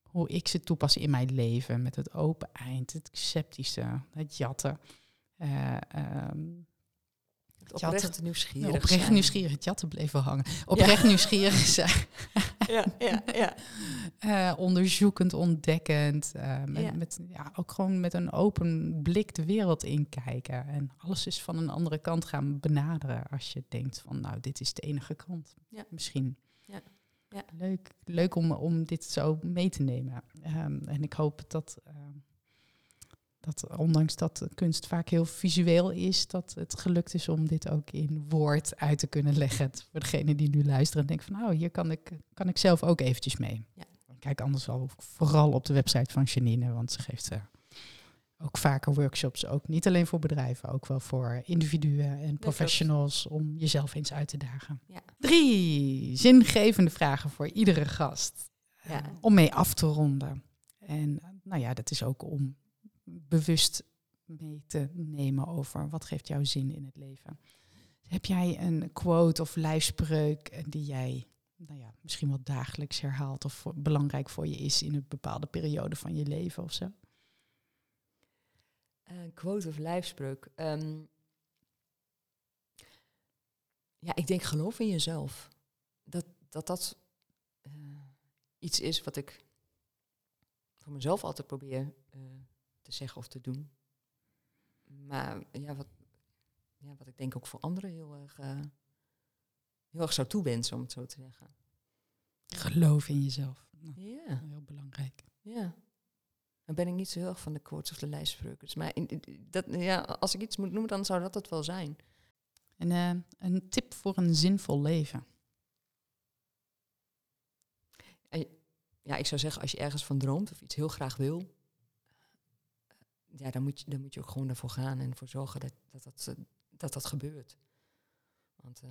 hoe ik ze toepas in mijn leven. Met het open eind, het sceptische, het jatten. Uh, um, oprecht nieuwsgierig Oprecht zijn. nieuwsgierig, het jatten bleef wel hangen. Oprecht ja. nieuwsgierig zijn. ja, ja, ja. Uh, onderzoekend, ontdekkend. Uh, met, ja. met, ja, ook gewoon met een open blik de wereld inkijken. En alles is van een andere kant gaan benaderen. Als je denkt van, nou, dit is de enige kant. Ja. Misschien. Ja. Ja. Leuk, leuk om, om dit zo mee te nemen. Um, en ik hoop dat... Uh, dat ondanks dat kunst vaak heel visueel is, dat het gelukt is om dit ook in woord uit te kunnen leggen. Voor degene die nu luisteren en denken van nou, hier kan ik, kan ik zelf ook eventjes mee. Ja. Kijk anders wel vooral op de website van Janine, want ze geeft uh, ook vaker workshops, ook niet alleen voor bedrijven, ook wel voor individuen en professionals om jezelf eens uit te dagen. Ja. Drie zingevende vragen voor iedere gast ja. uh, om mee af te ronden. En nou ja, dat is ook om bewust mee te nemen over wat geeft jou zin in het leven. Heb jij een quote of lijfspreuk die jij nou ja, misschien wel dagelijks herhaalt of belangrijk voor je is in een bepaalde periode van je leven of zo? Een quote of lijfspreuk. Ehm, ja, ik denk geloof in jezelf. Dat dat, dat uh, iets is wat ik voor mezelf altijd probeer uh, te zeggen of te doen. Maar ja, wat, ja, wat ik denk ook voor anderen heel erg, uh, heel erg zou toewensen, om het zo te zeggen. Geloof in jezelf. Nou, ja. Heel belangrijk. Ja. Dan ben ik niet zo heel erg van de quotes of de lijstspreukers. Maar in, dat, ja, als ik iets moet noemen, dan zou dat het wel zijn. En uh, een tip voor een zinvol leven? ja, ik zou zeggen, als je ergens van droomt of iets heel graag wil, ja, dan moet, je, dan moet je ook gewoon ervoor gaan en ervoor zorgen dat dat, dat, eh, dat, dat gebeurt. Want uh,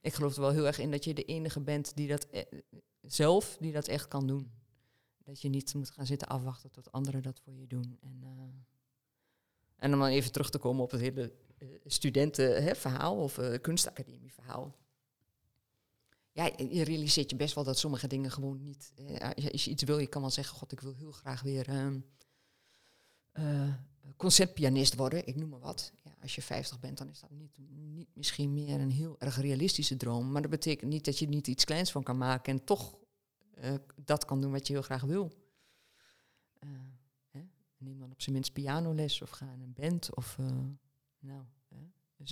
ik geloof er wel heel erg in dat je de enige bent die dat e zelf, die dat echt kan doen. Dat je niet moet gaan zitten afwachten tot anderen dat voor je doen. En, uh, en om dan even terug te komen op het hele studentenverhaal of kunstacademie verhaal. Ja, je realiseert je best wel dat sommige dingen gewoon niet. als je iets wil, je kan wel zeggen, god, ik wil heel graag weer ehm, uh, concertpianist worden, ik noem maar wat. Ja, als je 50 bent, dan is dat niet, niet misschien meer een heel erg realistische droom. Maar dat betekent niet dat je niet iets kleins van kan maken en toch uh, dat kan doen wat je heel graag wil. Uh, hè? Neem dan op zijn minst pianoles of ga in een band of nou,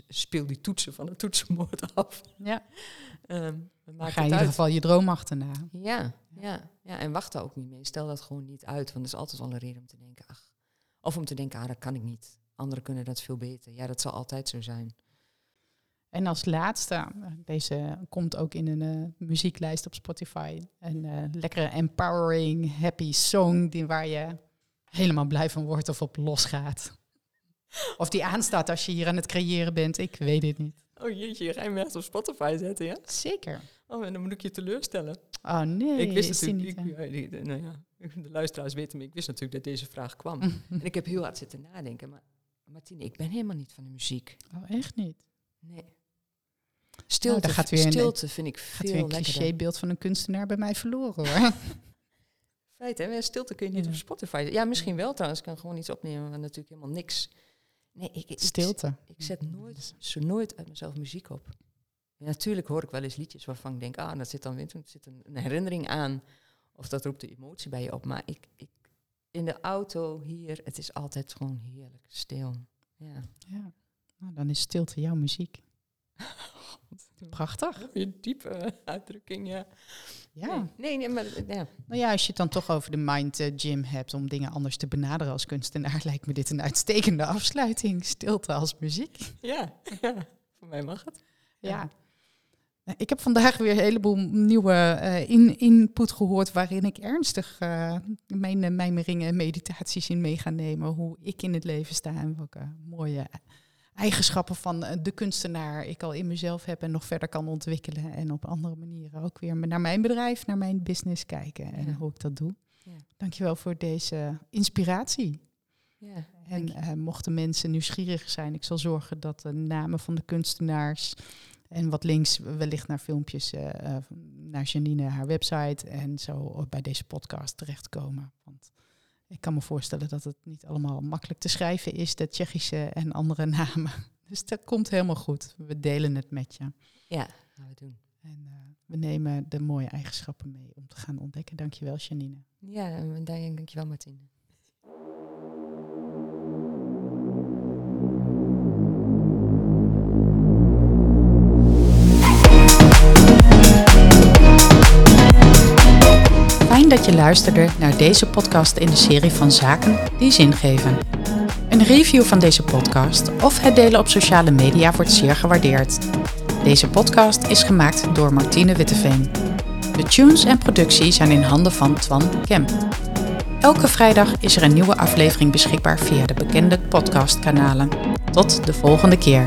speel die toetsen van het toetsenbord af. Ja. um, maar ga in ieder geval je droom achterna. Ja, ja, ja, en wacht daar ook niet mee. Stel dat gewoon niet uit, want er is altijd wel een reden om te denken, ach, of om te denken, ah, dat kan ik niet. Anderen kunnen dat veel beter. Ja, dat zal altijd zo zijn. En als laatste, deze komt ook in een uh, muzieklijst op Spotify. Een uh, lekkere empowering, happy song die, waar je helemaal blij van wordt of op losgaat. Of die aanstaat als je hier aan het creëren bent. Ik weet het niet. Oh jeetje, ga je me echt op Spotify zetten, ja? Zeker. Oh, en dan moet ik je teleurstellen. Oh nee, ik wist is natuurlijk, niet, ik, nou ja, de luisteraars weten me, ik wist natuurlijk dat deze vraag kwam. en ik heb heel hard zitten nadenken, maar Martine, ik ben helemaal niet van de muziek. Oh, echt niet. Nee. Stilte, daar gaat weer een- stilte vind ik Gaat veel weer een clichébeeld van een kunstenaar bij mij verloren hoor. Feit, hè? Stilte kun je niet Ja. op Spotify. Ja, misschien wel trouwens. Ik kan gewoon iets opnemen, maar natuurlijk helemaal niks. Nee, ik, ik, Stilte. Ik zet nooit, zo nooit uit mezelf muziek op. Ja, natuurlijk hoor ik wel eens liedjes waarvan ik denk, ah, dat zit dan weer, er zit een, een herinnering aan. Of dat roept de emotie bij je op. Maar ik, ik, in de auto hier, het is altijd gewoon heerlijk stil. Ja. Ja. Nou, dan is stilte jouw muziek. Prachtig. Weer diepe uitdrukking, ja. Ja. Nee, nee, maar ja. Nou ja, als je het dan toch over de mind eh, gym hebt om dingen anders te benaderen als kunstenaar, lijkt me dit een uitstekende afsluiting. Stilte als muziek. Ja, ja, voor mij mag het. Ja. Nou, Ik heb vandaag weer een heleboel nieuwe eh, in, input gehoord waarin ik ernstig eh, mijn uh, mijmeringen en meditaties in mee ga nemen. Hoe ik in het leven sta en welke mooie eigenschappen van eh, de kunstenaar ik al in mezelf heb en nog verder kan ontwikkelen. En op andere manieren ook weer naar mijn bedrijf, naar mijn business kijken en Ja. hoe ik dat doe. Ja. Dankjewel voor deze inspiratie. Ja, En eh, mochten mensen nieuwsgierig zijn, ik zal zorgen dat de namen van de kunstenaars en wat links wellicht naar filmpjes eh, naar Janine, haar website en zo bij deze podcast terechtkomen. Ik kan me voorstellen dat het niet allemaal makkelijk te schrijven is, de Tsjechische en andere namen. Dus dat komt helemaal goed. We delen het met je. ja, gaan we doen. En eh, we nemen de mooie eigenschappen mee om te gaan ontdekken. Dankjewel, Janine. Ja, en dankjewel Martine. Dat je luisterde naar deze podcast in de serie van Zaken die zin geven. Een review van deze podcast of het delen op sociale media wordt zeer gewaardeerd. Deze podcast is gemaakt door Martine Witteveen. De tunes en productie zijn in handen van Twan Kemp. Elke vrijdag is er een nieuwe aflevering beschikbaar via de bekende podcastkanalen. Tot de volgende keer.